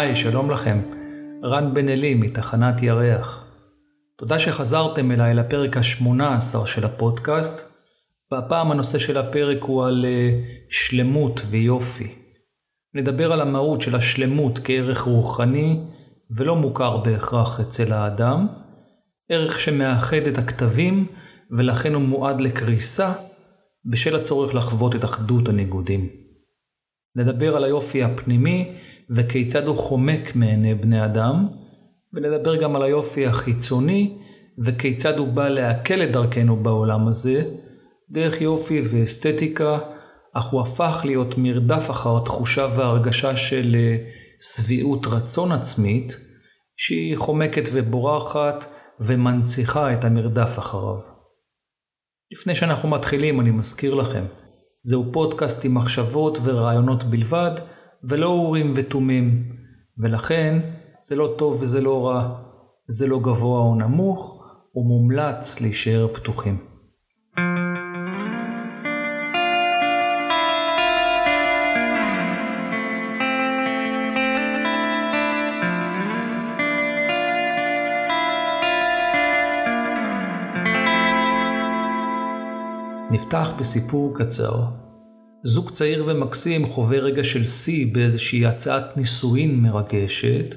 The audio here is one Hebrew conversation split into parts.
היי, שלום לכם. רן בן אלי מתחנת ירח. תודה שחזרתם אליי לפרק ה-18 של הפודקאסט, והפעם הנושא של הפרק הוא על uh, שלמות ויופי. נדבר על המהות של השלמות כערך רוחני ולא מוכר בהכרח אצל האדם, ערך שמאחד את הכתבים ולכן הוא מועד לקריסה בשל הצורך לחוות את אחדות הניגודים. נדבר על היופי הפנימי וכיצד הוא חומק מעיני בני אדם, ונדבר גם על היופי החיצוני וכיצד הוא בא להקל את דרכנו בעולם הזה, דרך יופי ואסתטיקה, אך הוא הפך להיות מרדף אחר תחושה והרגשה של אה, שביעות רצון עצמית, שהיא חומקת ובורחת ומנציחה את המרדף אחריו. לפני שאנחנו מתחילים, אני מזכיר לכם, זהו פודקאסט עם מחשבות ורעיונות בלבד, ולא אורים ותומים, ולכן זה לא טוב וזה לא רע, זה לא גבוה או נמוך, ומומלץ להישאר פתוחים. נפתח בסיפור קצר. זוג צעיר ומקסים חווה רגע של שיא באיזושהי הצעת נישואין מרגשת,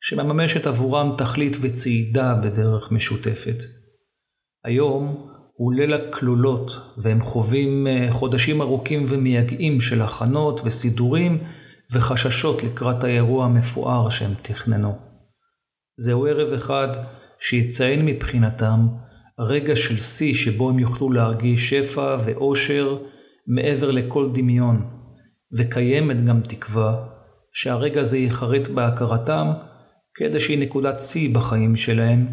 שמממשת עבורם תכלית וצעידה בדרך משותפת. היום הוא ליל הכלולות, והם חווים אה, חודשים ארוכים ומייגעים של הכנות וסידורים וחששות לקראת האירוע המפואר שהם תכננו. זהו ערב אחד שיציין מבחינתם רגע של שיא שבו הם יוכלו להרגיש שפע ואושר מעבר לכל דמיון, וקיימת גם תקווה שהרגע הזה ייחרט בהכרתם כאיזושהי נקודת שיא בחיים שלהם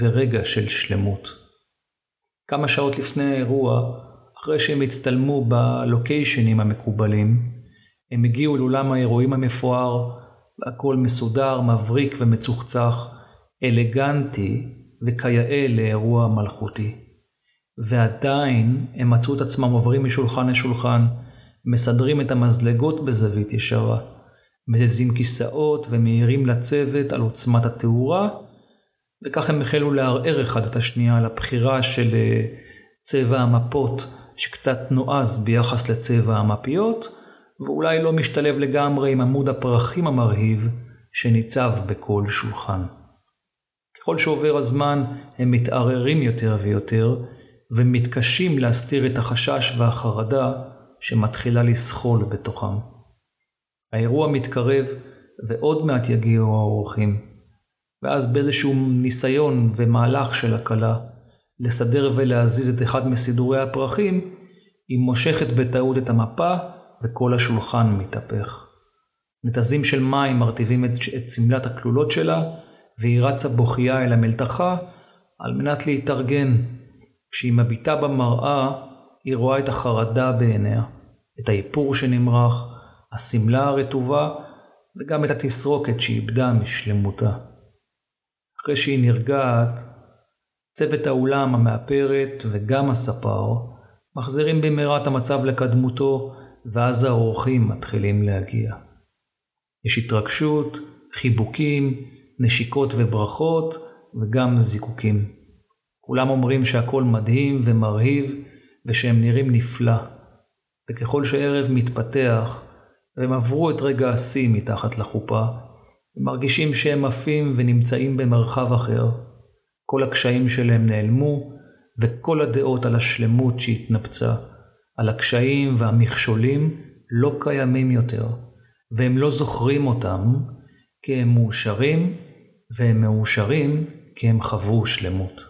ורגע של שלמות. כמה שעות לפני האירוע, אחרי שהם הצטלמו בלוקיישנים המקובלים, הם הגיעו לאולם האירועים המפואר, והכל מסודר, מבריק ומצוחצח, אלגנטי וכיאה לאירוע מלכותי. ועדיין הם מצאו את עצמם עוברים משולחן לשולחן, מסדרים את המזלגות בזווית ישרה, מזיזים כיסאות ומאירים לצוות על עוצמת התאורה, וכך הם החלו לערער אחד את השנייה על הבחירה של אה, צבע המפות שקצת נועז ביחס לצבע המפיות, ואולי לא משתלב לגמרי עם עמוד הפרחים המרהיב שניצב בכל שולחן. ככל שעובר הזמן הם מתערערים יותר ויותר, ומתקשים להסתיר את החשש והחרדה שמתחילה לסחול בתוכם. האירוע מתקרב ועוד מעט יגיעו האורחים, ואז באיזשהו ניסיון ומהלך של הכלה לסדר ולהזיז את אחד מסידורי הפרחים, היא מושכת בטעות את המפה וכל השולחן מתהפך. נתזים של מים מרטיבים את, את שמלת הכלולות שלה, והיא רצה בוכייה אל המלתחה על מנת להתארגן. כשהיא מביטה במראה, היא רואה את החרדה בעיניה, את האיפור שנמרח, השמלה הרטובה, וגם את התסרוקת שאיבדה משלמותה. אחרי שהיא נרגעת, צוות האולם, המאפרת וגם הספר מחזירים במהרה את המצב לקדמותו, ואז האורחים מתחילים להגיע. יש התרגשות, חיבוקים, נשיקות וברכות, וגם זיקוקים. כולם אומרים שהכל מדהים ומרהיב, ושהם נראים נפלא. וככל שערב מתפתח, והם עברו את רגע השיא מתחת לחופה, הם מרגישים שהם עפים ונמצאים במרחב אחר. כל הקשיים שלהם נעלמו, וכל הדעות על השלמות שהתנפצה, על הקשיים והמכשולים, לא קיימים יותר, והם לא זוכרים אותם, כי הם מאושרים, והם מאושרים כי הם חוו שלמות.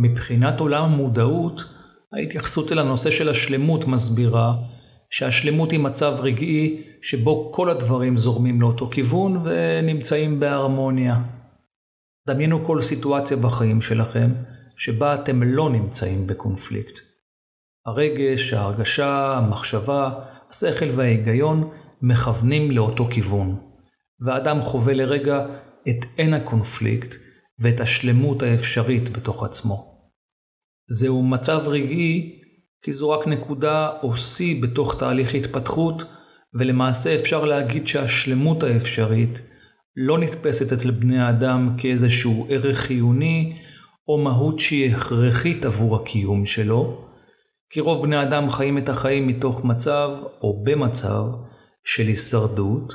מבחינת עולם המודעות, ההתייחסות אל הנושא של השלמות מסבירה שהשלמות היא מצב רגעי שבו כל הדברים זורמים לאותו כיוון ונמצאים בהרמוניה. דמיינו כל סיטואציה בחיים שלכם שבה אתם לא נמצאים בקונפליקט. הרגש, ההרגשה, המחשבה, השכל וההיגיון מכוונים לאותו כיוון, והאדם חווה לרגע את אין הקונפליקט ואת השלמות האפשרית בתוך עצמו. זהו מצב רגעי כי זו רק נקודה או שיא בתוך תהליך התפתחות, ולמעשה אפשר להגיד שהשלמות האפשרית לא נתפסת אצל בני האדם כאיזשהו ערך חיוני או מהות שהיא הכרחית עבור הקיום שלו, כי רוב בני אדם חיים את החיים מתוך מצב או במצב של הישרדות,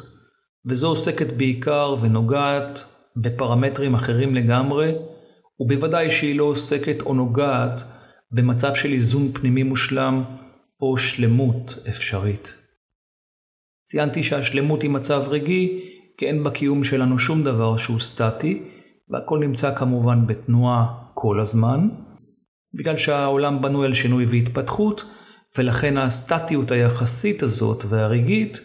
וזו עוסקת בעיקר ונוגעת בפרמטרים אחרים לגמרי, ובוודאי שהיא לא עוסקת או נוגעת במצב של איזון פנימי מושלם או שלמות אפשרית. ציינתי שהשלמות היא מצב רגעי, כי אין בקיום שלנו שום דבר שהוא סטטי, והכל נמצא כמובן בתנועה כל הזמן, בגלל שהעולם בנוי על שינוי והתפתחות, ולכן הסטטיות היחסית הזאת והרגעית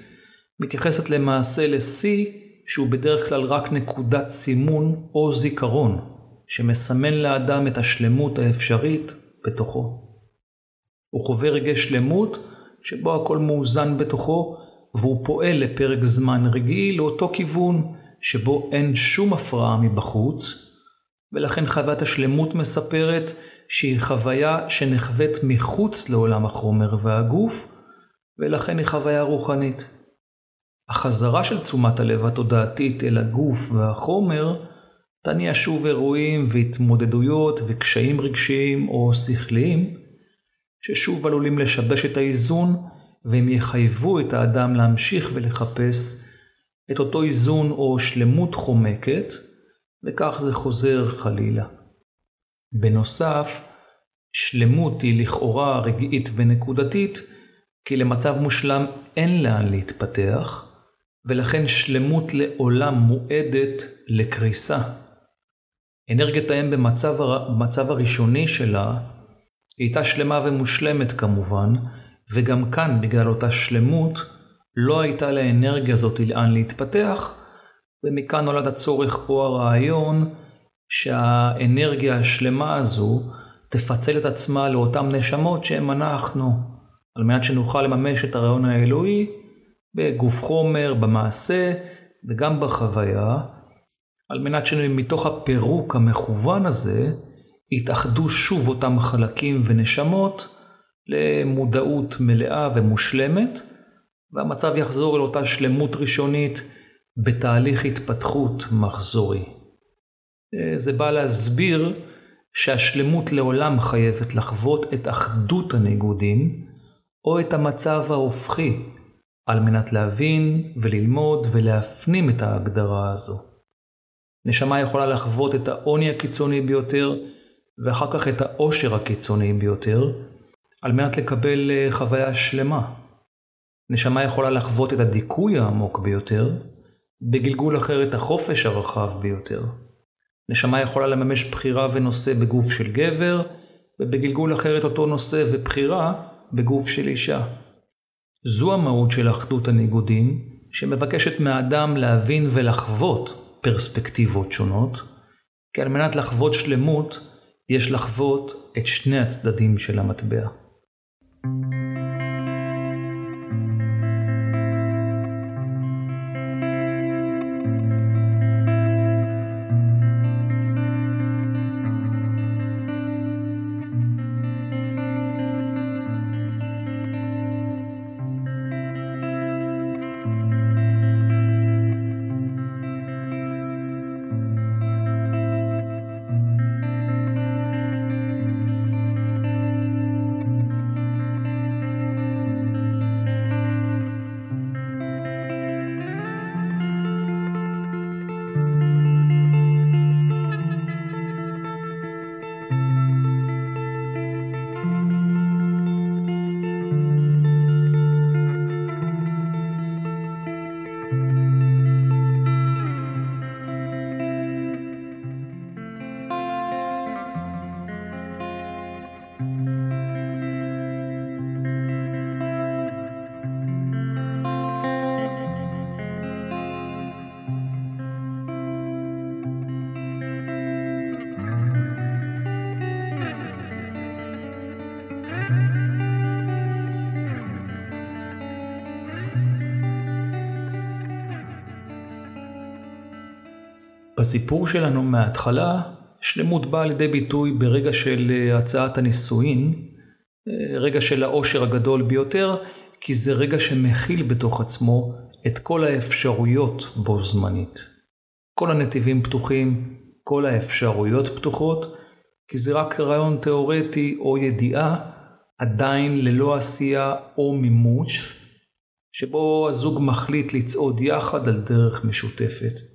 מתייחסת למעשה לשיא שהוא בדרך כלל רק נקודת סימון או זיכרון, שמסמן לאדם את השלמות האפשרית בתוכו. הוא חווה רגעי שלמות שבו הכל מאוזן בתוכו, והוא פועל לפרק זמן רגעי לאותו כיוון שבו אין שום הפרעה מבחוץ, ולכן חוויית השלמות מספרת שהיא חוויה שנחווית מחוץ לעולם החומר והגוף, ולכן היא חוויה רוחנית. החזרה של תשומת הלב התודעתית אל הגוף והחומר תניע שוב אירועים והתמודדויות וקשיים רגשיים או שכליים, ששוב עלולים לשבש את האיזון, והם יחייבו את האדם להמשיך ולחפש את אותו איזון או שלמות חומקת, וכך זה חוזר חלילה. בנוסף, שלמות היא לכאורה רגעית ונקודתית, כי למצב מושלם אין לאן להתפתח, ולכן שלמות לעולם מועדת לקריסה. אנרגיית האם במצב, במצב הראשוני שלה היא הייתה שלמה ומושלמת כמובן, וגם כאן בגלל אותה שלמות לא הייתה לאנרגיה הזאת לאן להתפתח, ומכאן נולד הצורך או הרעיון שהאנרגיה השלמה הזו תפצל את עצמה לאותן נשמות שהם אנחנו, על מנת שנוכל לממש את הרעיון האלוהי בגוף חומר, במעשה וגם בחוויה, על מנת שמתוך הפירוק המכוון הזה, יתאחדו שוב אותם חלקים ונשמות למודעות מלאה ומושלמת, והמצב יחזור אל אותה שלמות ראשונית בתהליך התפתחות מחזורי. זה בא להסביר שהשלמות לעולם חייבת לחוות את אחדות הניגודים, או את המצב ההופכי, על מנת להבין וללמוד ולהפנים את ההגדרה הזו. נשמה יכולה לחוות את העוני הקיצוני ביותר, ואחר כך את העושר הקיצוני ביותר, על מנת לקבל אה, חוויה שלמה. נשמה יכולה לחוות את הדיכוי העמוק ביותר, בגלגול אחר את החופש הרחב ביותר. נשמה יכולה לממש בחירה ונושא בגוף של גבר, ובגלגול אחר את אותו נושא ובחירה בגוף של אישה. זו המהות של אחדות הניגודים, שמבקשת מהאדם להבין ולחוות פרספקטיבות שונות, כי על מנת לחוות שלמות, יש לחוות את שני הצדדים של המטבע. Thank you. בסיפור שלנו מההתחלה, שלמות באה לידי ביטוי ברגע של אה, הצעת הנישואין, אה, רגע של העושר הגדול ביותר, כי זה רגע שמכיל בתוך עצמו את כל האפשרויות בו זמנית. כל הנתיבים פתוחים, כל האפשרויות פתוחות, כי זה רק רעיון תיאורטי או ידיעה, עדיין ללא עשייה או מימוש, שבו הזוג מחליט לצעוד יחד על דרך משותפת.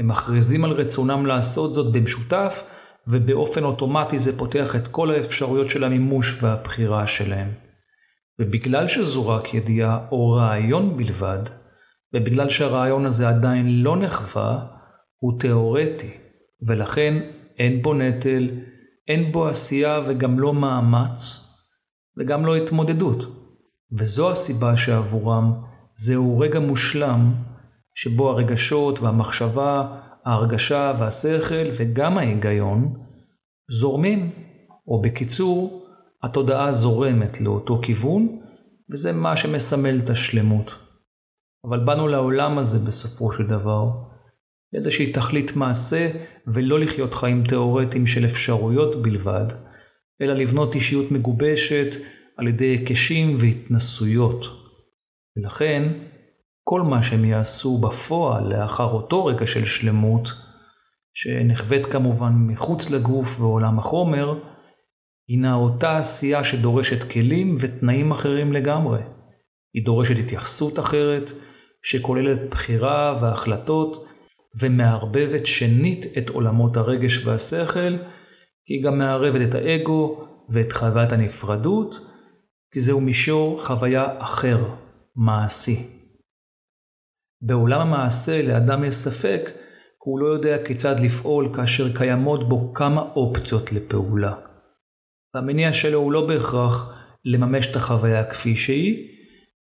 הם מכריזים על רצונם לעשות זאת במשותף, ובאופן אוטומטי זה פותח את כל האפשרויות של המימוש והבחירה שלהם. ובגלל שזו רק ידיעה או רעיון בלבד, ובגלל שהרעיון הזה עדיין לא נחווה, הוא תיאורטי, ולכן אין בו נטל, אין בו עשייה וגם לא מאמץ, וגם לא התמודדות. וזו הסיבה שעבורם זהו רגע מושלם, שבו הרגשות והמחשבה, ההרגשה והשכל וגם ההיגיון זורמים, או בקיצור, התודעה זורמת לאותו כיוון, וזה מה שמסמל את השלמות. אבל באנו לעולם הזה בסופו של דבר, לאיזושהי תכלית מעשה, ולא לחיות חיים תאורטיים של אפשרויות בלבד, אלא לבנות אישיות מגובשת על ידי היקשים והתנסויות. ולכן, כל מה שהם יעשו בפועל לאחר אותו רגע של שלמות, שנחווית כמובן מחוץ לגוף ועולם החומר, הינה אותה עשייה שדורשת כלים ותנאים אחרים לגמרי. היא דורשת התייחסות אחרת, שכוללת בחירה והחלטות, ומערבבת שנית את עולמות הרגש והשכל, היא גם מערבת את האגו ואת חוויית הנפרדות, כי זהו מישור חוויה אחר, מעשי. בעולם המעשה לאדם יש ספק, כי הוא לא יודע כיצד לפעול כאשר קיימות בו כמה אופציות לפעולה. והמניע שלו הוא לא בהכרח לממש את החוויה כפי שהיא,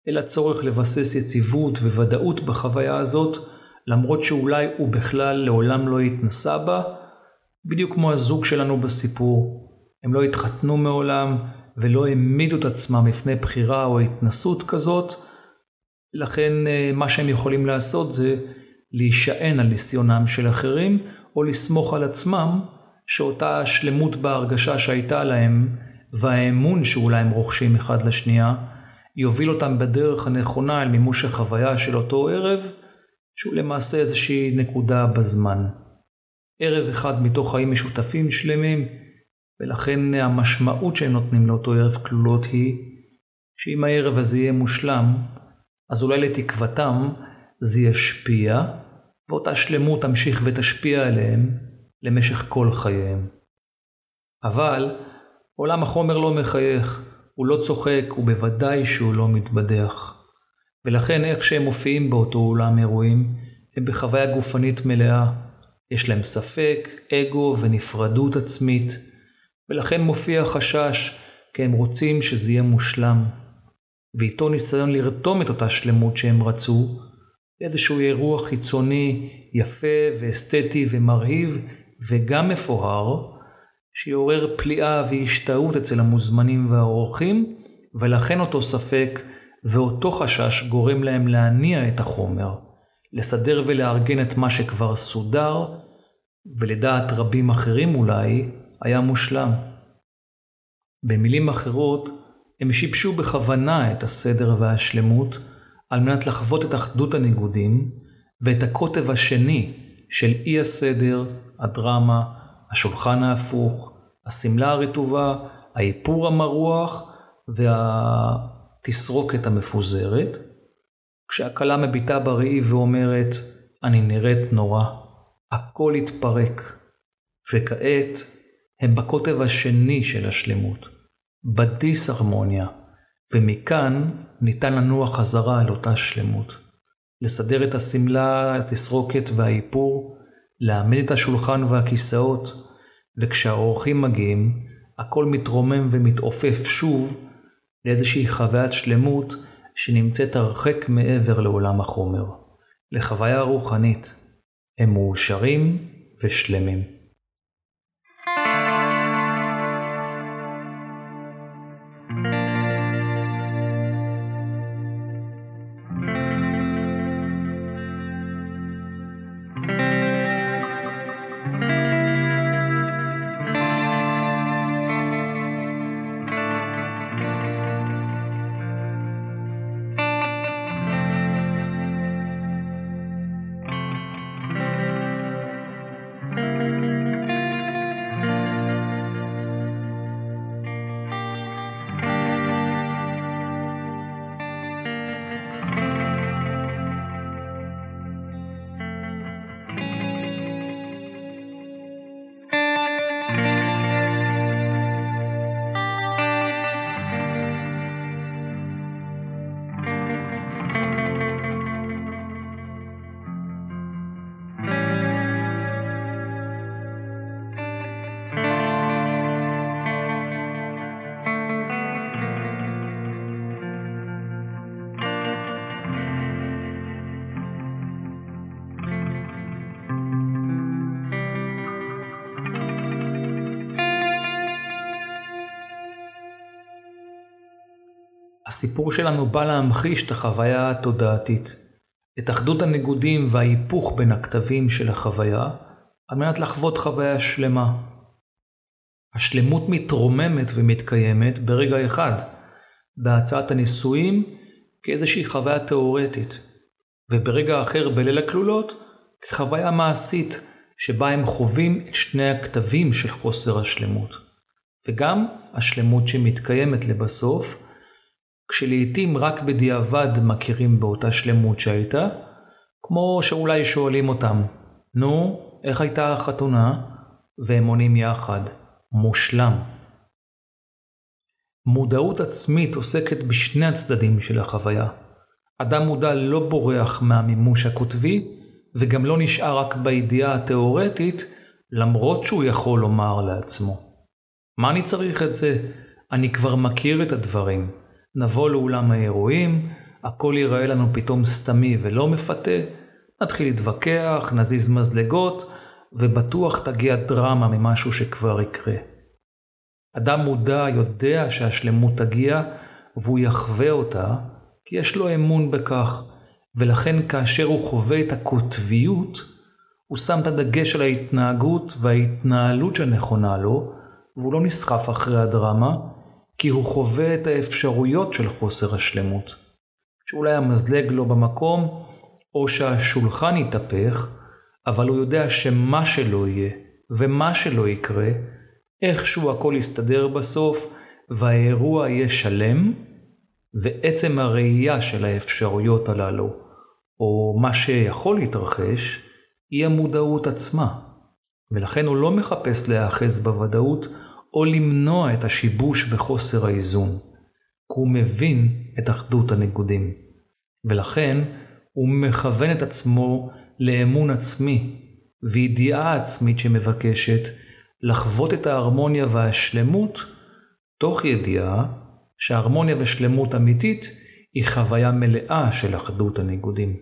אלא צורך לבסס יציבות וודאות בחוויה הזאת, למרות שאולי הוא בכלל לעולם לא התנסה בה, בדיוק כמו הזוג שלנו בסיפור. הם לא התחתנו מעולם ולא העמידו את עצמם בפני בחירה או התנסות כזאת, לכן אה, מה שהם יכולים לעשות זה להישען על ניסיונם של אחרים, או לסמוך על עצמם שאותה שלמות בהרגשה שהייתה להם, והאמון שאולי הם רוכשים אחד לשנייה, יוביל אותם בדרך הנכונה אל מימוש החוויה של אותו ערב, שהוא למעשה איזושהי נקודה בזמן. ערב אחד מתוך חיים משותפים שלמים, ולכן המשמעות שהם נותנים לאותו ערב כלולות היא, שאם הערב הזה יהיה מושלם, אז אולי לתקוותם זה ישפיע, ואותה שלמות תמשיך ותשפיע עליהם למשך כל חייהם. אבל עולם החומר לא מחייך, הוא לא צוחק, ובוודאי שהוא לא מתבדח. ולכן איך שהם מופיעים באותו אולם אירועים, הם בחוויה גופנית מלאה. יש להם ספק, אגו ונפרדות עצמית, ולכן מופיע חשש, כי הם רוצים שזה יהיה מושלם. ואיתו ניסיון לרתום את אותה שלמות שהם רצו, איזשהו אירוע חיצוני יפה ואסתטי ומרהיב וגם מפואר, שיעורר פליאה והשתאות אצל המוזמנים והאורחים, ולכן אותו ספק ואותו חשש גורם להם להניע את החומר, לסדר ולארגן את מה שכבר סודר, ולדעת רבים אחרים אולי, היה מושלם. במילים אחרות, הם שיבשו בכוונה את הסדר והשלמות, על מנת לחוות את אחדות הניגודים, ואת הקוטב השני של אי הסדר, הדרמה, השולחן ההפוך, השמלה הרטובה, האיפור המרוח והתסרוקת המפוזרת, כשהכלה מביטה בראי ואומרת, אני נראית נורא, הכל התפרק, וכעת הם בקוטב השני של השלמות, בדיסהרמוניה, ומכאן ניתן לנוע חזרה אל אותה שלמות. לסדר את השמלה, התסרוקת והאיפור, להעמיד את השולחן והכיסאות, וכשהאורחים מגיעים, הכל מתרומם ומתעופף שוב לאיזושהי חוויית שלמות שנמצאת הרחק מעבר לעולם החומר, לחוויה רוחנית. הם מאושרים ושלמים. הסיפור שלנו בא להמחיש את החוויה התודעתית, את אחדות הניגודים וההיפוך בין הכתבים של החוויה, על מנת לחוות חוויה שלמה. השלמות מתרוממת ומתקיימת ברגע אחד, בהצעת הנישואים כאיזושהי חוויה תאורטית, וברגע אחר בליל הכלולות כחוויה מעשית שבה הם חווים את שני הכתבים של חוסר השלמות, וגם השלמות שמתקיימת לבסוף, כשלעיתים רק בדיעבד מכירים באותה שלמות שהייתה, כמו שאולי שואלים אותם, נו, איך הייתה החתונה? והם עונים יחד, מושלם. מודעות עצמית עוסקת בשני הצדדים של החוויה. אדם מודע לא בורח מהמימוש הקוטבי, וגם לא נשאר רק בידיעה התאורטית, למרות שהוא יכול לומר לעצמו. מה אני צריך את זה? אני כבר מכיר את הדברים. נבוא לאולם האירועים, הכל ייראה לנו פתאום סתמי ולא מפתה, נתחיל להתווכח, נזיז מזלגות, ובטוח תגיע דרמה ממשהו שכבר יקרה. אדם מודע יודע שהשלמות תגיע, והוא יחווה אותה, כי יש לו אמון בכך, ולכן כאשר הוא חווה את הקוטביות, הוא שם את הדגש על ההתנהגות וההתנהלות שנכונה לו, והוא לא נסחף אחרי הדרמה, כי הוא חווה את האפשרויות של חוסר השלמות. שאולי המזלג לא במקום, או שהשולחן יתהפך, אבל הוא יודע שמה שלא יהיה, ומה שלא יקרה, איכשהו הכל יסתדר בסוף, והאירוע יהיה שלם, ועצם הראייה של האפשרויות הללו, או מה שיכול להתרחש, היא המודעות עצמה. ולכן הוא לא מחפש להיאחז בוודאות, או למנוע את השיבוש וחוסר האיזון, כי הוא מבין את אחדות הניגודים. ולכן הוא מכוון את עצמו לאמון עצמי וידיעה עצמית שמבקשת לחוות את ההרמוניה והשלמות, תוך ידיעה שההרמוניה ושלמות אמיתית היא חוויה מלאה של אחדות הניגודים.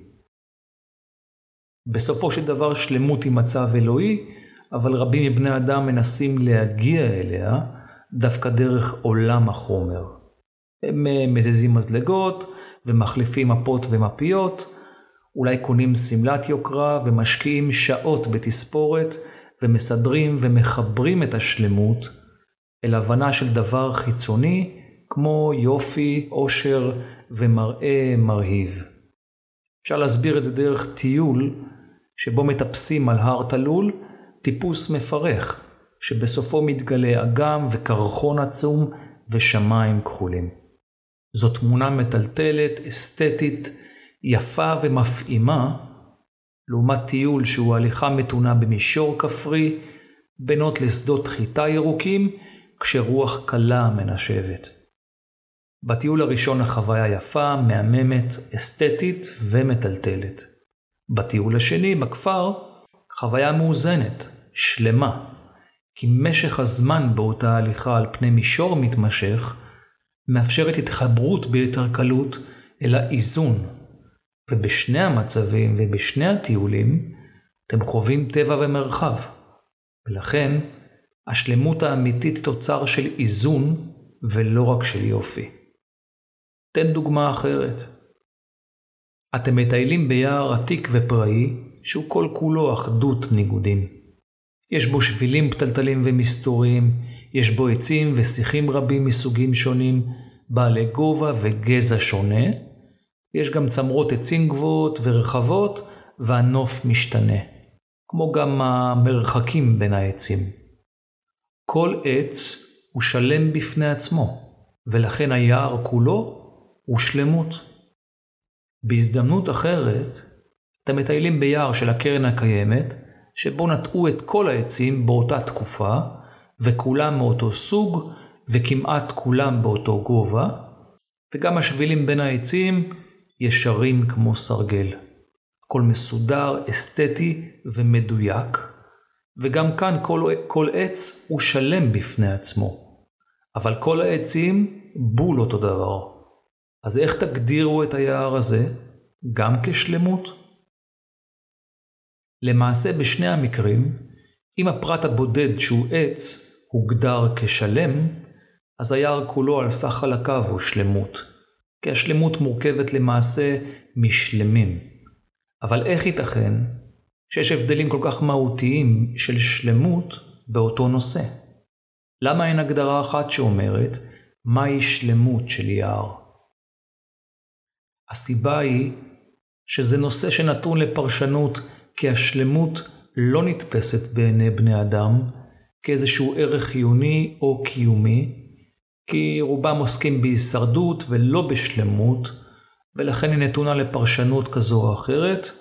בסופו של דבר שלמות היא מצב אלוהי, אבל רבים מבני אדם מנסים להגיע אליה דווקא דרך עולם החומר. הם אה, מזיזים מזלגות ומחליפים מפות ומפיות, אולי קונים שמלת יוקרה ומשקיעים שעות בתספורת ומסדרים ומחברים את השלמות אל הבנה של דבר חיצוני כמו יופי, עושר ומראה מרהיב. אפשר להסביר את זה דרך טיול שבו מטפסים על הר תלול, טיפוס מפרך, שבסופו מתגלה אגם וקרחון עצום ושמיים כחולים. זו תמונה מטלטלת, אסתטית, יפה ומפעימה, לעומת טיול שהוא הליכה מתונה במישור כפרי, בינות לשדות חיטה ירוקים, כשרוח קלה מנשבת. בטיול הראשון החוויה יפה, מהממת, אסתטית ומטלטלת. בטיול השני, בכפר, חוויה מאוזנת, שלמה, כי משך הזמן באותה הליכה על פני מישור מתמשך, מאפשרת התחברות ביתר קלות אל האיזון ובשני המצבים ובשני הטיולים, אתם חווים טבע ומרחב. ולכן, השלמות האמיתית תוצר של איזון ולא רק של יופי. תן דוגמה אחרת. אתם מטיילים ביער עתיק ופראי, שהוא כל כולו אחדות ניגודים. יש בו שבילים פתלתלים ומסתוריים, יש בו עצים ושיחים רבים מסוגים שונים, בעלי גובה וגזע שונה, יש גם צמרות עצים גבוהות ורחבות, והנוף משתנה, כמו גם המרחקים בין העצים. כל עץ הוא שלם בפני עצמו, ולכן היער כולו הוא שלמות. בהזדמנות אחרת, אתם מטיילים ביער של הקרן הקיימת, שבו נטעו את כל העצים באותה תקופה, וכולם מאותו סוג, וכמעט כולם באותו גובה, וגם השבילים בין העצים ישרים כמו סרגל. הכל מסודר, אסתטי ומדויק, וגם כאן כל, כל עץ הוא שלם בפני עצמו. אבל כל העצים בול אותו דבר. אז איך תגדירו את היער הזה? גם כשלמות? למעשה בשני המקרים, אם הפרט הבודד שהוא עץ הוגדר כשלם, אז היער כולו על סך חלקיו הוא שלמות. כי השלמות מורכבת למעשה משלמים. אבל איך ייתכן שיש הבדלים כל כך מהותיים של שלמות באותו נושא? למה אין הגדרה אחת שאומרת מהי שלמות של יער? הסיבה היא שזה נושא שנתון לפרשנות כי השלמות לא נתפסת בעיני בני אדם כאיזשהו ערך חיוני או קיומי, כי רובם עוסקים בהישרדות ולא בשלמות, ולכן היא נתונה לפרשנות כזו או אחרת,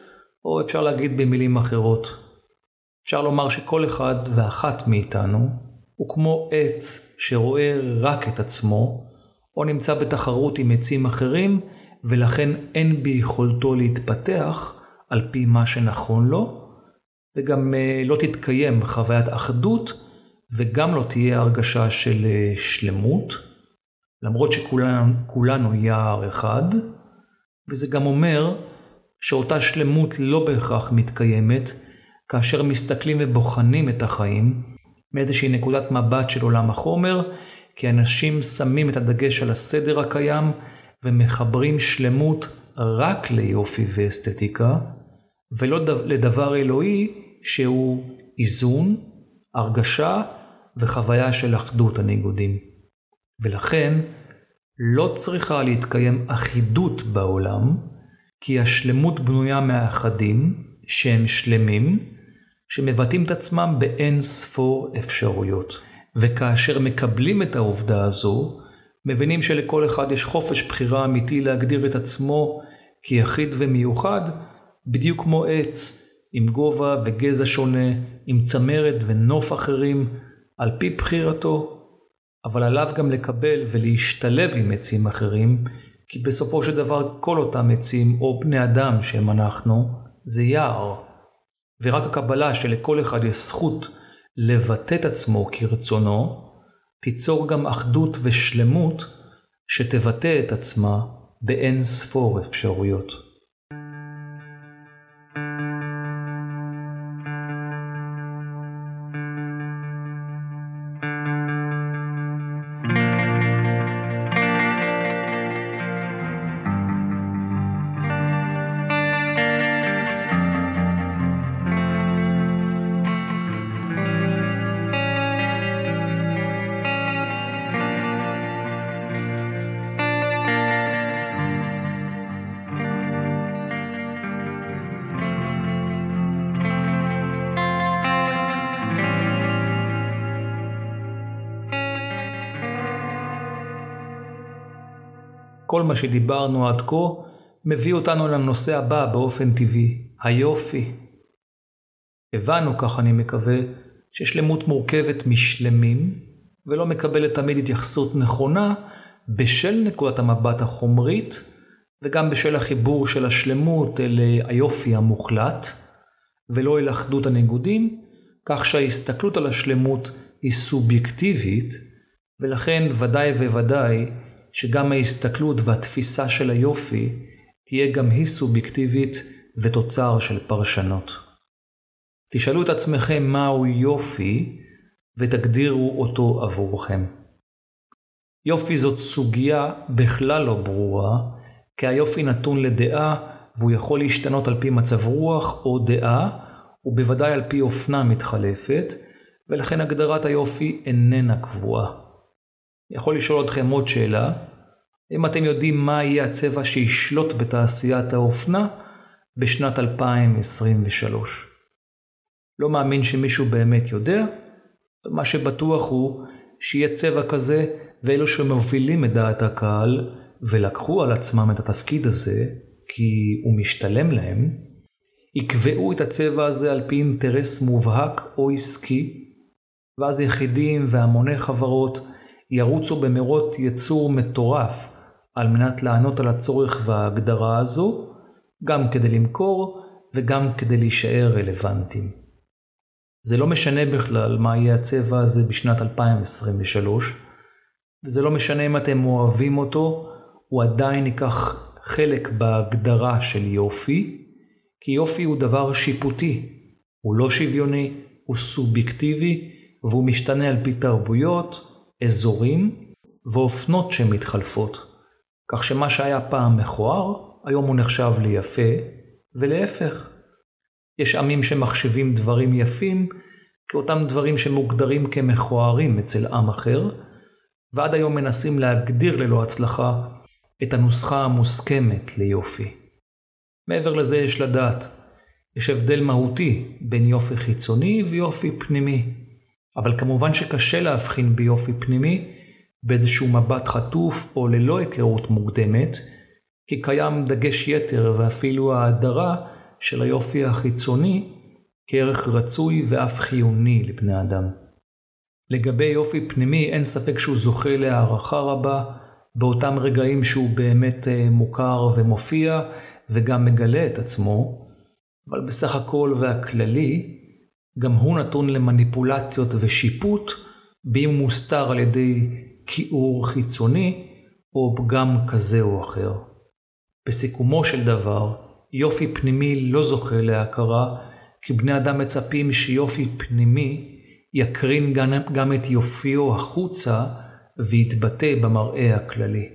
או אפשר להגיד במילים אחרות. אפשר לומר שכל אחד ואחת מאיתנו הוא כמו עץ שרואה רק את עצמו, או נמצא בתחרות עם עצים אחרים, ולכן אין ביכולתו להתפתח על פי מה שנכון לו, וגם אה, לא תתקיים חוויית אחדות, וגם לא תהיה הרגשה של אה, שלמות, למרות שכולנו יער אחד, וזה גם אומר שאותה שלמות לא בהכרח מתקיימת כאשר מסתכלים ובוחנים את החיים מאיזושהי נקודת מבט של עולם החומר, כי אנשים שמים את הדגש על הסדר הקיים ומחברים שלמות רק ליופי ואסתטיקה, ולא לדבר אלוהי שהוא איזון, הרגשה וחוויה של אחדות הניגודים. ולכן לא צריכה להתקיים אחידות בעולם, כי השלמות בנויה מהאחדים, שהם שלמים, שמבטאים את עצמם באין ספור אפשרויות. וכאשר מקבלים את העובדה הזו, מבינים שלכל אחד יש חופש בחירה אמיתי להגדיר את עצמו כיחיד ומיוחד, בדיוק כמו עץ, עם גובה וגזע שונה, עם צמרת ונוף אחרים, על פי בחירתו. אבל עליו גם לקבל ולהשתלב עם עצים אחרים, כי בסופו של דבר כל אותם עצים, או בני אדם שהם אנחנו, זה יער. ורק הקבלה שלכל אחד יש זכות לבטא את עצמו כרצונו, תיצור גם אחדות ושלמות שתבטא את עצמה באין ספור אפשרויות. מה שדיברנו עד כה מביא אותנו לנושא הבא באופן טבעי, היופי. הבנו, כך אני מקווה, ששלמות מורכבת משלמים, ולא מקבלת תמיד התייחסות נכונה בשל נקודת המבט החומרית, וגם בשל החיבור של השלמות אל היופי המוחלט, ולא אל אחדות הניגודים, כך שההסתכלות על השלמות היא סובייקטיבית, ולכן ודאי וודאי שגם ההסתכלות והתפיסה של היופי תהיה גם היא סובייקטיבית ותוצר של פרשנות. תשאלו את עצמכם מהו יופי ותגדירו אותו עבורכם. יופי זאת סוגיה בכלל לא ברורה, כי היופי נתון לדעה והוא יכול להשתנות על פי מצב רוח או דעה, ובוודאי על פי אופנה מתחלפת, ולכן הגדרת היופי איננה קבועה. יכול לשאול אתכם עוד שאלה, אם אתם יודעים מה יהיה הצבע שישלוט בתעשיית האופנה בשנת 2023. לא מאמין שמישהו באמת יודע, מה שבטוח הוא שיהיה צבע כזה, ואלו שמובילים את דעת הקהל ולקחו על עצמם את התפקיד הזה, כי הוא משתלם להם, יקבעו את הצבע הזה על פי אינטרס מובהק או עסקי, ואז יחידים והמוני חברות ירוצו במרוץ יצור מטורף על מנת לענות על הצורך וההגדרה הזו, גם כדי למכור וגם כדי להישאר רלוונטיים. זה לא משנה בכלל מה יהיה הצבע הזה בשנת 2023, וזה לא משנה אם אתם אוהבים אותו, הוא עדיין ייקח חלק בהגדרה של יופי, כי יופי הוא דבר שיפוטי, הוא לא שוויוני, הוא סובייקטיבי, והוא משתנה על פי תרבויות, אזורים ואופנות שמתחלפות. כך שמה שהיה פעם מכוער, היום הוא נחשב ליפה, ולהפך. יש עמים שמחשבים דברים יפים כאותם דברים שמוגדרים כמכוערים אצל עם אחר, ועד היום מנסים להגדיר ללא הצלחה את הנוסחה המוסכמת ליופי. מעבר לזה יש לדעת, יש הבדל מהותי בין יופי חיצוני ויופי פנימי. אבל כמובן שקשה להבחין ביופי פנימי באיזשהו מבט חטוף או ללא היכרות מוקדמת, כי קיים דגש יתר ואפילו ההדרה של היופי החיצוני כערך רצוי ואף חיוני לבני אדם. לגבי יופי פנימי אין ספק שהוא זוכה להערכה רבה באותם רגעים שהוא באמת אה, מוכר ומופיע וגם מגלה את עצמו, אבל בסך הכל והכללי, גם הוא נתון למניפולציות ושיפוט, באם מוסתר על ידי כיעור חיצוני או פגם כזה או אחר. בסיכומו של דבר, יופי פנימי לא זוכה להכרה, כי בני אדם מצפים שיופי פנימי יקרין גם את יופיו החוצה ויתבטא במראה הכללי.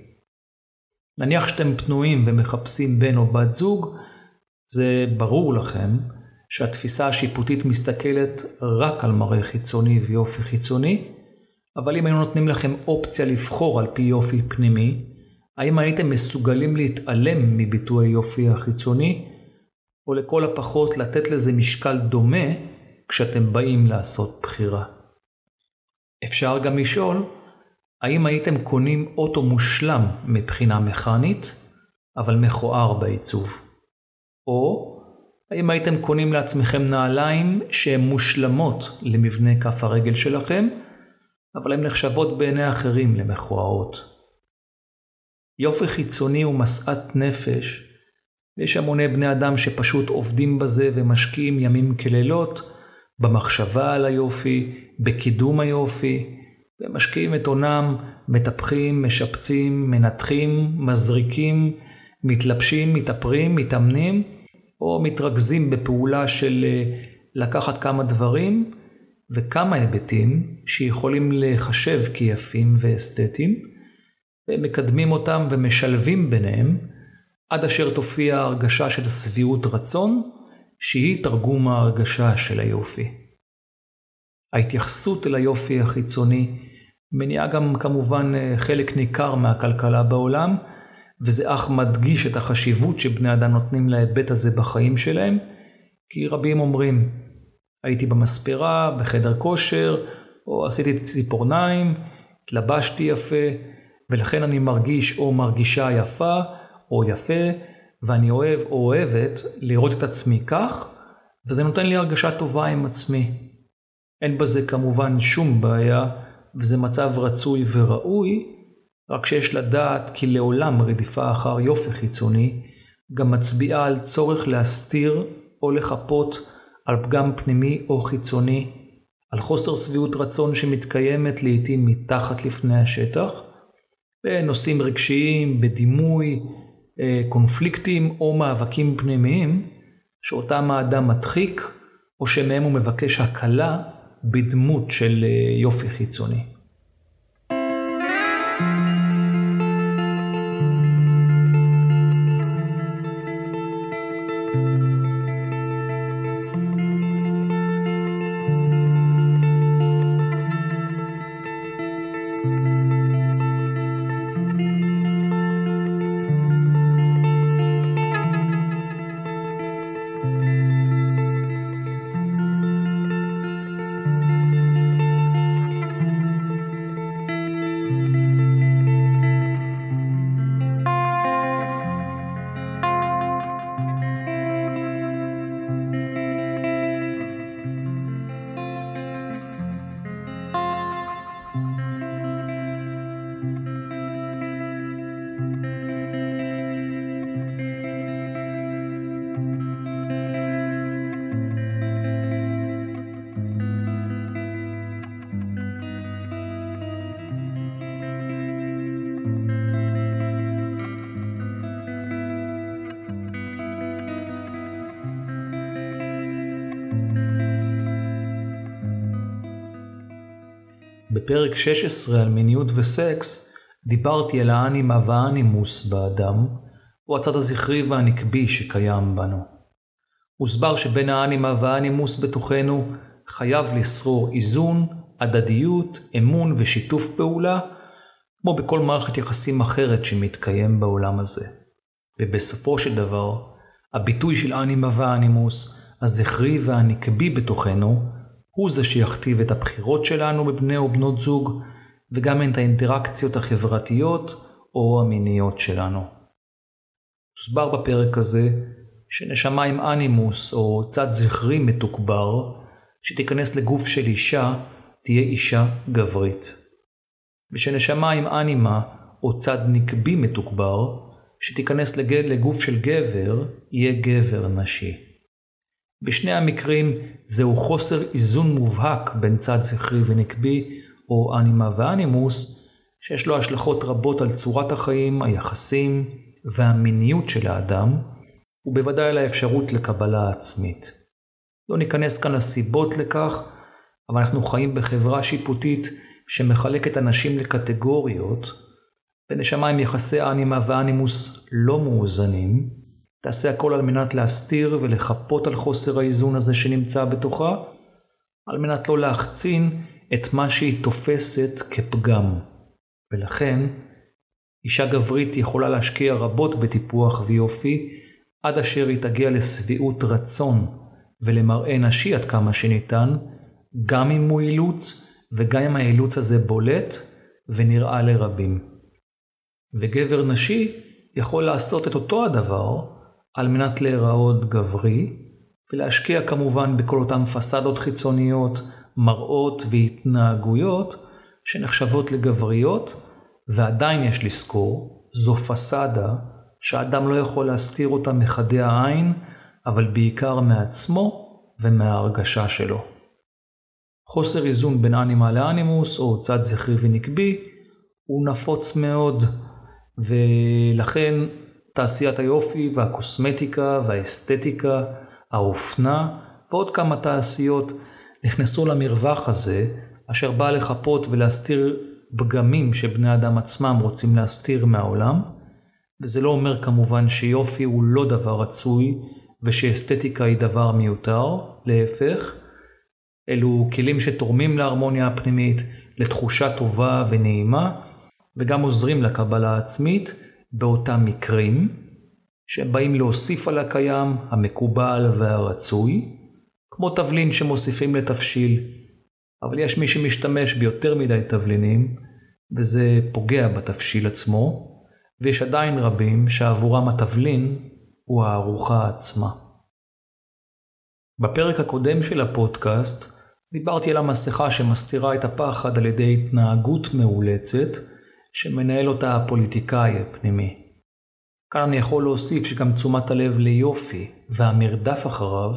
נניח שאתם פנויים ומחפשים בן או בת זוג, זה ברור לכם שהתפיסה השיפוטית מסתכלת רק על מראה חיצוני ויופי חיצוני, אבל אם היו נותנים לכם אופציה לבחור על פי יופי פנימי, האם הייתם מסוגלים להתעלם מביטוי היופי החיצוני, או לכל הפחות לתת לזה משקל דומה כשאתם באים לעשות בחירה? אפשר גם לשאול, האם הייתם קונים אוטו מושלם מבחינה מכנית, אבל מכוער בעיצוב? או האם הייתם קונים לעצמכם נעליים שהן מושלמות למבנה כף הרגל שלכם, אבל הן נחשבות בעיני אחרים למכוערות? יופי חיצוני הוא משאת נפש, ויש המוני בני אדם שפשוט עובדים בזה ומשקיעים ימים כלילות במחשבה על היופי, בקידום היופי, ומשקיעים את הונם, מטפחים, משפצים, מנתחים, מזריקים, מתלבשים, מתאפרים, מתאמנים, או מתרכזים בפעולה של אה, לקחת כמה דברים וכמה היבטים שיכולים להיחשב כיפים ואסתטיים, ומקדמים אותם ומשלבים ביניהם, עד אשר תופיע הרגשה של שביעות רצון, שהיא תרגום ההרגשה של היופי. ההתייחסות אל היופי החיצוני מניעה גם כמובן אה, חלק ניכר מהכלכלה בעולם, וזה אך מדגיש את החשיבות שבני אדם נותנים להיבט הזה בחיים שלהם, כי רבים אומרים, הייתי במספרה, בחדר כושר, או עשיתי ציפורניים, התלבשתי יפה, ולכן אני מרגיש או מרגישה יפה או יפה, ואני אוהב או אוהבת לראות את עצמי כך, וזה נותן לי הרגשה טובה עם עצמי. אין בזה כמובן שום בעיה, וזה מצב רצוי וראוי, רק שיש לדעת כי לעולם רדיפה אחר יופי חיצוני גם מצביעה על צורך להסתיר או לחפות על פגם פנימי או חיצוני, על חוסר שביעות רצון שמתקיימת לעתים מתחת לפני השטח, בנושאים רגשיים, בדימוי, אה, קונפליקטים או מאבקים פנימיים, שאותם האדם מדחיק או שמהם הוא מבקש הקלה בדמות של אה, יופי חיצוני. בפרק 16 על מיניות וסקס, דיברתי על האנימה והאנימוס באדם, או הצד הזכרי והנקבי שקיים בנו. הוסבר שבין האנימה והאנימוס בתוכנו חייב לשרור איזון, הדדיות, אמון ושיתוף פעולה, כמו בכל מערכת יחסים אחרת שמתקיים בעולם הזה. ובסופו של דבר, הביטוי של אנימה ואנימוס, הזכרי והנקבי בתוכנו, הוא זה שיכתיב את הבחירות שלנו בבני ובנות זוג, וגם את האינטראקציות החברתיות או המיניות שלנו. הוסבר בפרק הזה שנשמה עם אנימוס או צד זכרי מתוגבר, שתיכנס לגוף של אישה, תהיה אישה גברית. ושנשמה עם אנימה או צד נקבי מתוגבר, שתיכנס לגוף של גבר, יהיה גבר נשי. בשני המקרים זהו חוסר איזון מובהק בין צד זכרי ונקבי, או אנימה ואנימוס, שיש לו השלכות רבות על צורת החיים, היחסים והמיניות של האדם, ובוודאי על האפשרות לקבלה עצמית. לא ניכנס כאן לסיבות לכך, אבל אנחנו חיים בחברה שיפוטית שמחלקת אנשים לקטגוריות, ונשמה עם יחסי אנימה ואנימוס לא מאוזנים, תעשה הכל על מנת להסתיר ולחפות על חוסר האיזון הזה שנמצא בתוכה, על מנת לא להחצין את מה שהיא תופסת כפגם. ולכן, אישה גברית יכולה להשקיע רבות בטיפוח ויופי, עד אשר היא תגיע לשביעות רצון ולמראה נשי עד כמה שניתן, גם אם הוא אילוץ וגם אם האילוץ הזה בולט ונראה לרבים. וגבר נשי יכול לעשות את אותו הדבר על מנת להיראות גברי, ולהשקיע כמובן בכל אותן פסדות חיצוניות, מראות והתנהגויות שנחשבות לגבריות, ועדיין יש לזכור, זו פסדה שאדם לא יכול להסתיר אותה מחדי העין, אבל בעיקר מעצמו ומההרגשה שלו. חוסר איזון בין אנימה לאנימוס, או צד זכרי ונקבי, הוא נפוץ מאוד, ולכן תעשיית היופי והקוסמטיקה והאסתטיקה, האופנה ועוד כמה תעשיות נכנסו למרווח הזה, אשר בא לחפות ולהסתיר פגמים שבני אדם עצמם רוצים להסתיר מהעולם, וזה לא אומר כמובן שיופי הוא לא דבר רצוי ושאסתטיקה היא דבר מיותר, להפך, אלו כלים שתורמים להרמוניה הפנימית, לתחושה טובה ונעימה, וגם עוזרים לקבלה העצמית באותם מקרים, שהם באים להוסיף על הקיים, המקובל והרצוי, כמו תבלין שמוסיפים לתבשיל, אבל יש מי שמשתמש ביותר מדי תבלינים, וזה פוגע בתבשיל עצמו, ויש עדיין רבים שעבורם התבלין הוא הארוחה עצמה. בפרק הקודם של הפודקאסט דיברתי על המסכה שמסתירה את הפחד על ידי התנהגות מאולצת, שמנהל אותה הפוליטיקאי הפנימי. כאן אני יכול להוסיף שגם תשומת הלב ליופי והמרדף אחריו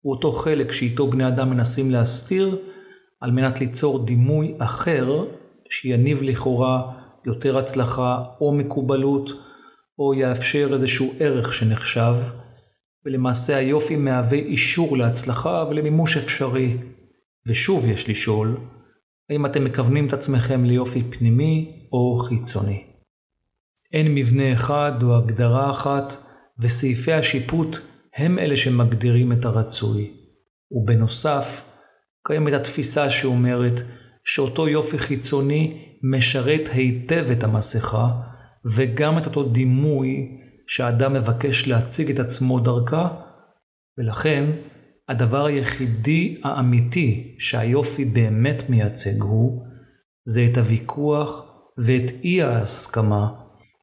הוא אותו חלק שאיתו בני אדם מנסים להסתיר על מנת ליצור דימוי אחר שיניב לכאורה יותר הצלחה או מקובלות או יאפשר איזשהו ערך שנחשב ולמעשה היופי מהווה אישור להצלחה ולמימוש אפשרי. ושוב יש לשאול, האם אתם מכוונים את עצמכם ליופי פנימי או חיצוני? אין מבנה אחד או הגדרה אחת, וסעיפי השיפוט הם אלה שמגדירים את הרצוי. ובנוסף, קיימת התפיסה שאומרת שאותו יופי חיצוני משרת היטב את המסכה, וגם את אותו דימוי שהאדם מבקש להציג את עצמו דרכה, ולכן הדבר היחידי האמיתי שהיופי באמת מייצג הוא, זה את הוויכוח ואת אי ההסכמה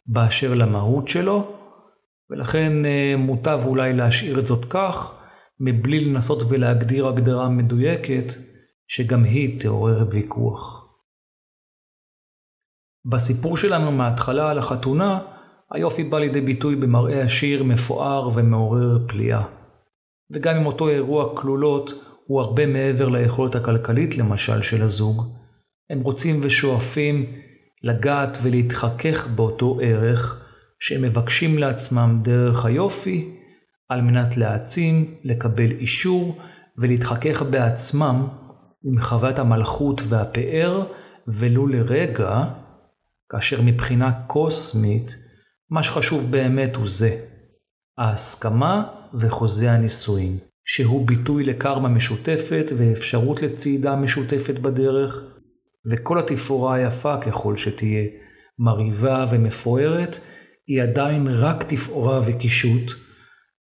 באשר למהות שלו, ולכן אה, מוטב אולי להשאיר את זאת כך, מבלי לנסות ולהגדיר הגדרה מדויקת, שגם היא תעורר ויכוח. בסיפור שלנו מההתחלה על החתונה, היופי בא לידי ביטוי במראה עשיר, מפואר ומעורר פליאה. וגם אם אותו אירוע כלולות הוא הרבה מעבר ליכולת הכלכלית למשל של הזוג, הם רוצים ושואפים לגעת ולהתחכך באותו ערך שהם מבקשים לעצמם דרך היופי, על מנת להעצים, לקבל אישור ולהתחכך בעצמם עם חוות המלכות והפאר, ולו לרגע, כאשר מבחינה קוסמית, מה שחשוב באמת הוא זה, ההסכמה וחוזה הנישואין, שהוא ביטוי לקרמה משותפת ואפשרות לצעידה משותפת בדרך, וכל התפאורה היפה ככל שתהיה, מרהיבה ומפוארת, היא עדיין רק תפאורה וקישוט,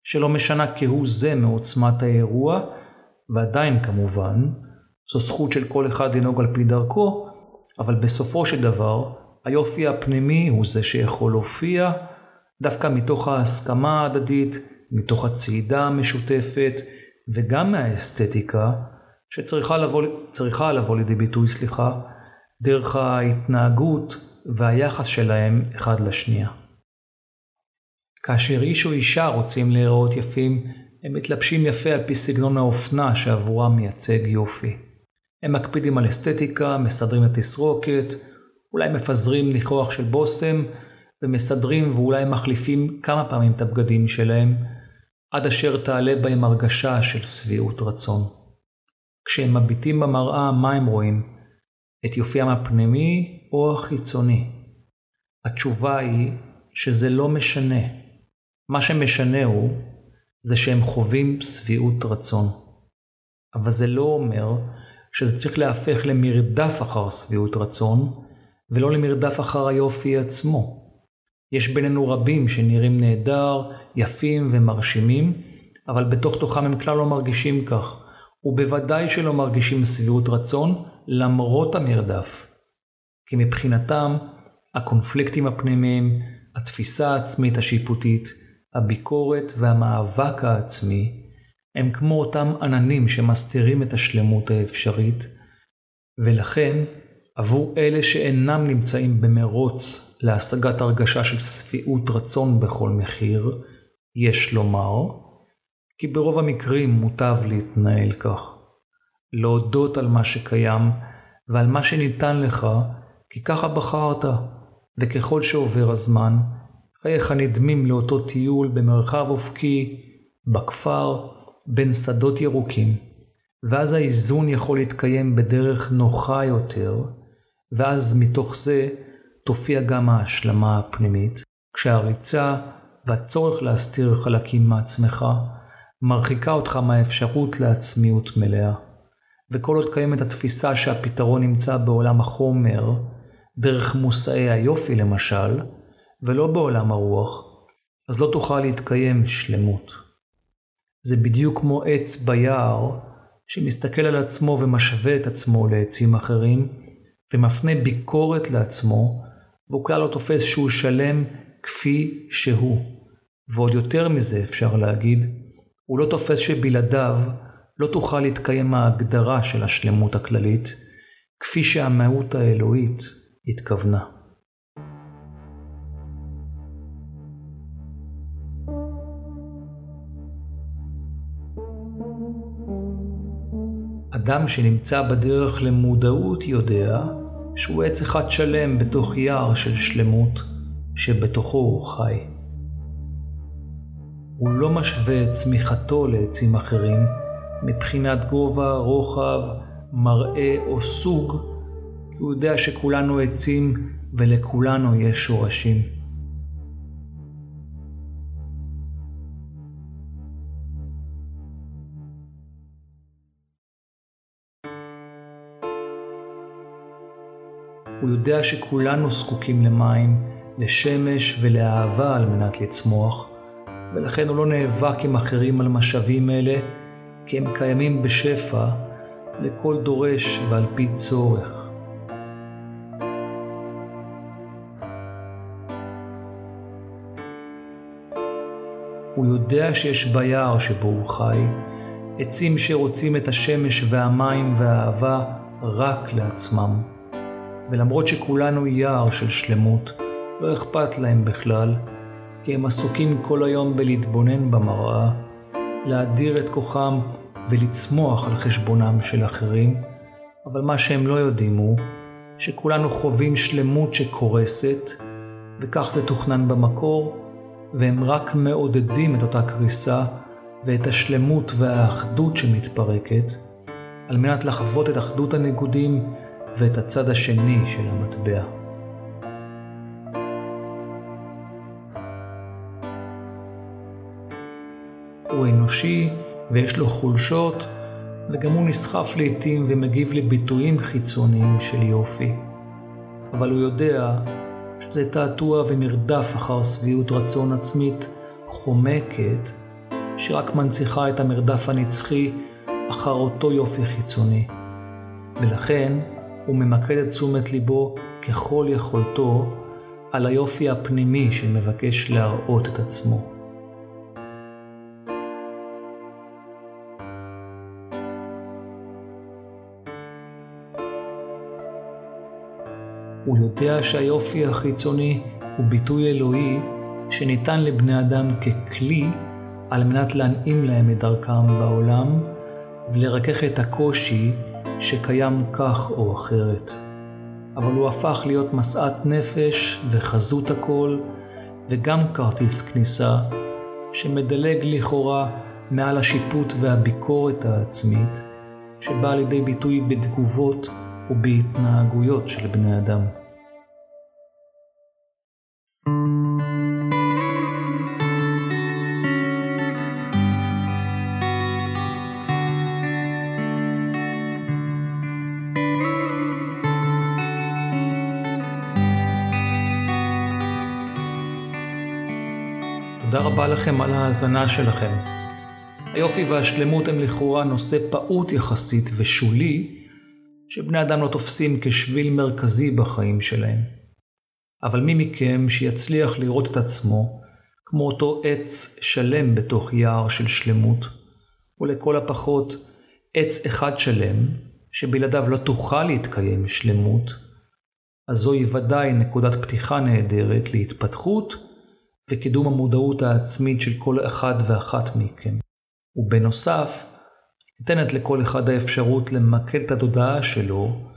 שלא משנה כהוא זה מעוצמת האירוע, ועדיין כמובן, זו זכות של כל אחד לנהוג על פי דרכו, אבל בסופו של דבר, היופי הפנימי הוא זה שיכול להופיע דווקא מתוך ההסכמה ההדדית, מתוך הצעידה המשותפת, וגם מהאסתטיקה, שצריכה לבוא, לבוא לידי ביטוי, סליחה, דרך ההתנהגות והיחס שלהם אחד לשנייה. כאשר איש או אישה רוצים להיראות יפים, הם מתלבשים יפה על פי סגנון האופנה שעבורם מייצג יופי. הם מקפידים על אסתטיקה, מסדרים את תסרוקת, אולי מפזרים ניחוח של בושם, ומסדרים ואולי מחליפים כמה פעמים את הבגדים שלהם, עד אשר תעלה בהם הרגשה של שביעות רצון. כשהם מביטים במראה, מה הם רואים? את יופיים הפנימי או החיצוני? התשובה היא שזה לא משנה. מה שמשנה הוא, זה שהם חווים שביעות רצון. אבל זה לא אומר שזה צריך להפך למרדף אחר שביעות רצון, ולא למרדף אחר היופי עצמו. יש בינינו רבים שנראים נהדר, יפים ומרשימים, אבל בתוך תוכם הם כלל לא מרגישים כך, ובוודאי שלא מרגישים שביעות רצון למרות המרדף. כי מבחינתם, הקונפליקטים הפנימיים, התפיסה העצמית השיפוטית, הביקורת והמאבק העצמי, הם כמו אותם עננים שמסתירים את השלמות האפשרית, ולכן עבור אלה שאינם נמצאים במרוץ להשגת הרגשה של שביעות רצון בכל מחיר, יש לומר, כי ברוב המקרים מוטב להתנהל כך. להודות על מה שקיים ועל מה שניתן לך, כי ככה בחרת, וככל שעובר הזמן, חייך נדמים לאותו טיול במרחב אופקי, בכפר, בין שדות ירוקים, ואז האיזון יכול להתקיים בדרך נוחה יותר, ואז מתוך זה תופיע גם ההשלמה הפנימית, כשהריצה והצורך להסתיר חלקים מעצמך מרחיקה אותך מהאפשרות לעצמיות מלאה. וכל עוד קיימת התפיסה שהפתרון נמצא בעולם החומר, דרך מושאי היופי למשל, ולא בעולם הרוח, אז לא תוכל להתקיים שלמות. זה בדיוק כמו עץ ביער שמסתכל על עצמו ומשווה את עצמו לעצים אחרים, ומפנה ביקורת לעצמו, והוא כלל לא תופס שהוא שלם כפי שהוא. ועוד יותר מזה אפשר להגיד, הוא לא תופס שבלעדיו לא תוכל להתקיים ההגדרה של השלמות הכללית, כפי שהמהות האלוהית התכוונה. אדם שנמצא בדרך למודעות יודע שהוא עץ אחד שלם בתוך יער של שלמות שבתוכו הוא חי. הוא לא משווה את צמיחתו לעצים אחרים מבחינת גובה, רוחב, מראה או סוג, כי הוא יודע שכולנו עצים ולכולנו יש שורשים. הוא יודע שכולנו זקוקים למים, לשמש ולאהבה על מנת לצמוח, ולכן הוא לא נאבק עם אחרים על משאבים אלה, כי הם קיימים בשפע לכל דורש ועל פי צורך. הוא יודע שיש ביער שבו הוא חי, עצים שרוצים את השמש והמים והאהבה רק לעצמם. ולמרות שכולנו יער של שלמות, לא אכפת להם בכלל, כי הם עסוקים כל היום בלהתבונן במראה, להאדיר את כוחם ולצמוח על חשבונם של אחרים, אבל מה שהם לא יודעים הוא שכולנו חווים שלמות שקורסת, וכך זה תוכנן במקור, והם רק מעודדים את אותה קריסה ואת השלמות והאחדות שמתפרקת, על מנת לחוות את אחדות הניגודים ואת הצד השני של המטבע. הוא אנושי ויש לו חולשות, וגם הוא נסחף לעתים ומגיב לביטויים חיצוניים של יופי. אבל הוא יודע שזה תעתוע ומרדף אחר שביעות רצון עצמית חומקת, שרק מנציחה את המרדף הנצחי אחר אותו יופי חיצוני. ולכן הוא ממקד את תשומת ליבו ככל יכולתו על היופי הפנימי שמבקש להראות את עצמו. הוא יודע שהיופי החיצוני הוא ביטוי אלוהי שניתן לבני אדם ככלי על מנת להנעים להם את דרכם בעולם ולרכך את הקושי שקיים כך או אחרת. אבל הוא הפך להיות משאת נפש וחזות הכל וגם כרטיס כניסה שמדלג לכאורה מעל השיפוט והביקורת העצמית שבאה לידי ביטוי בתגובות ובהתנהגויות של בני אדם. תודה רבה לכם על ההאזנה שלכם. היופי והשלמות הם לכאורה נושא פעוט יחסית ושולי, שבני אדם לא תופסים כשביל מרכזי בחיים שלהם. אבל מי מכם שיצליח לראות את עצמו כמו אותו עץ שלם בתוך יער של שלמות, ולכל הפחות עץ אחד שלם, שבלעדיו לא תוכל להתקיים שלמות, אז זוהי ודאי נקודת פתיחה נהדרת להתפתחות וקידום המודעות העצמית של כל אחד ואחת מכם. ובנוסף, ניתנת לכל אחד האפשרות למקד את התודעה שלו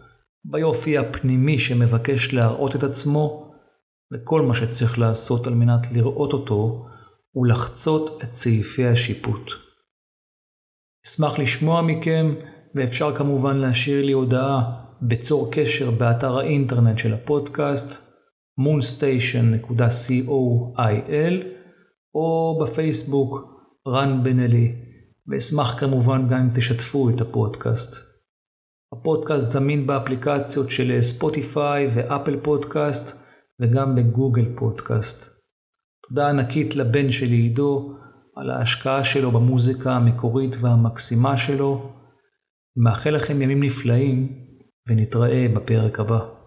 ביופי הפנימי שמבקש להראות את עצמו, וכל מה שצריך לעשות על מנת לראות אותו הוא לחצות את סעיפי השיפוט. אשמח לשמוע מכם, ואפשר כמובן להשאיר לי הודעה בצור קשר באתר האינטרנט של הפודקאסט moonstation.coil או בפייסבוק רן בן אלי. ואשמח כמובן גם אם תשתפו את הפודקאסט. הפודקאסט זמין באפליקציות של ספוטיפיי ואפל פודקאסט וגם בגוגל פודקאסט. תודה ענקית לבן שלי עידו על ההשקעה שלו במוזיקה המקורית והמקסימה שלו. מאחל לכם ימים נפלאים ונתראה בפרק הבא.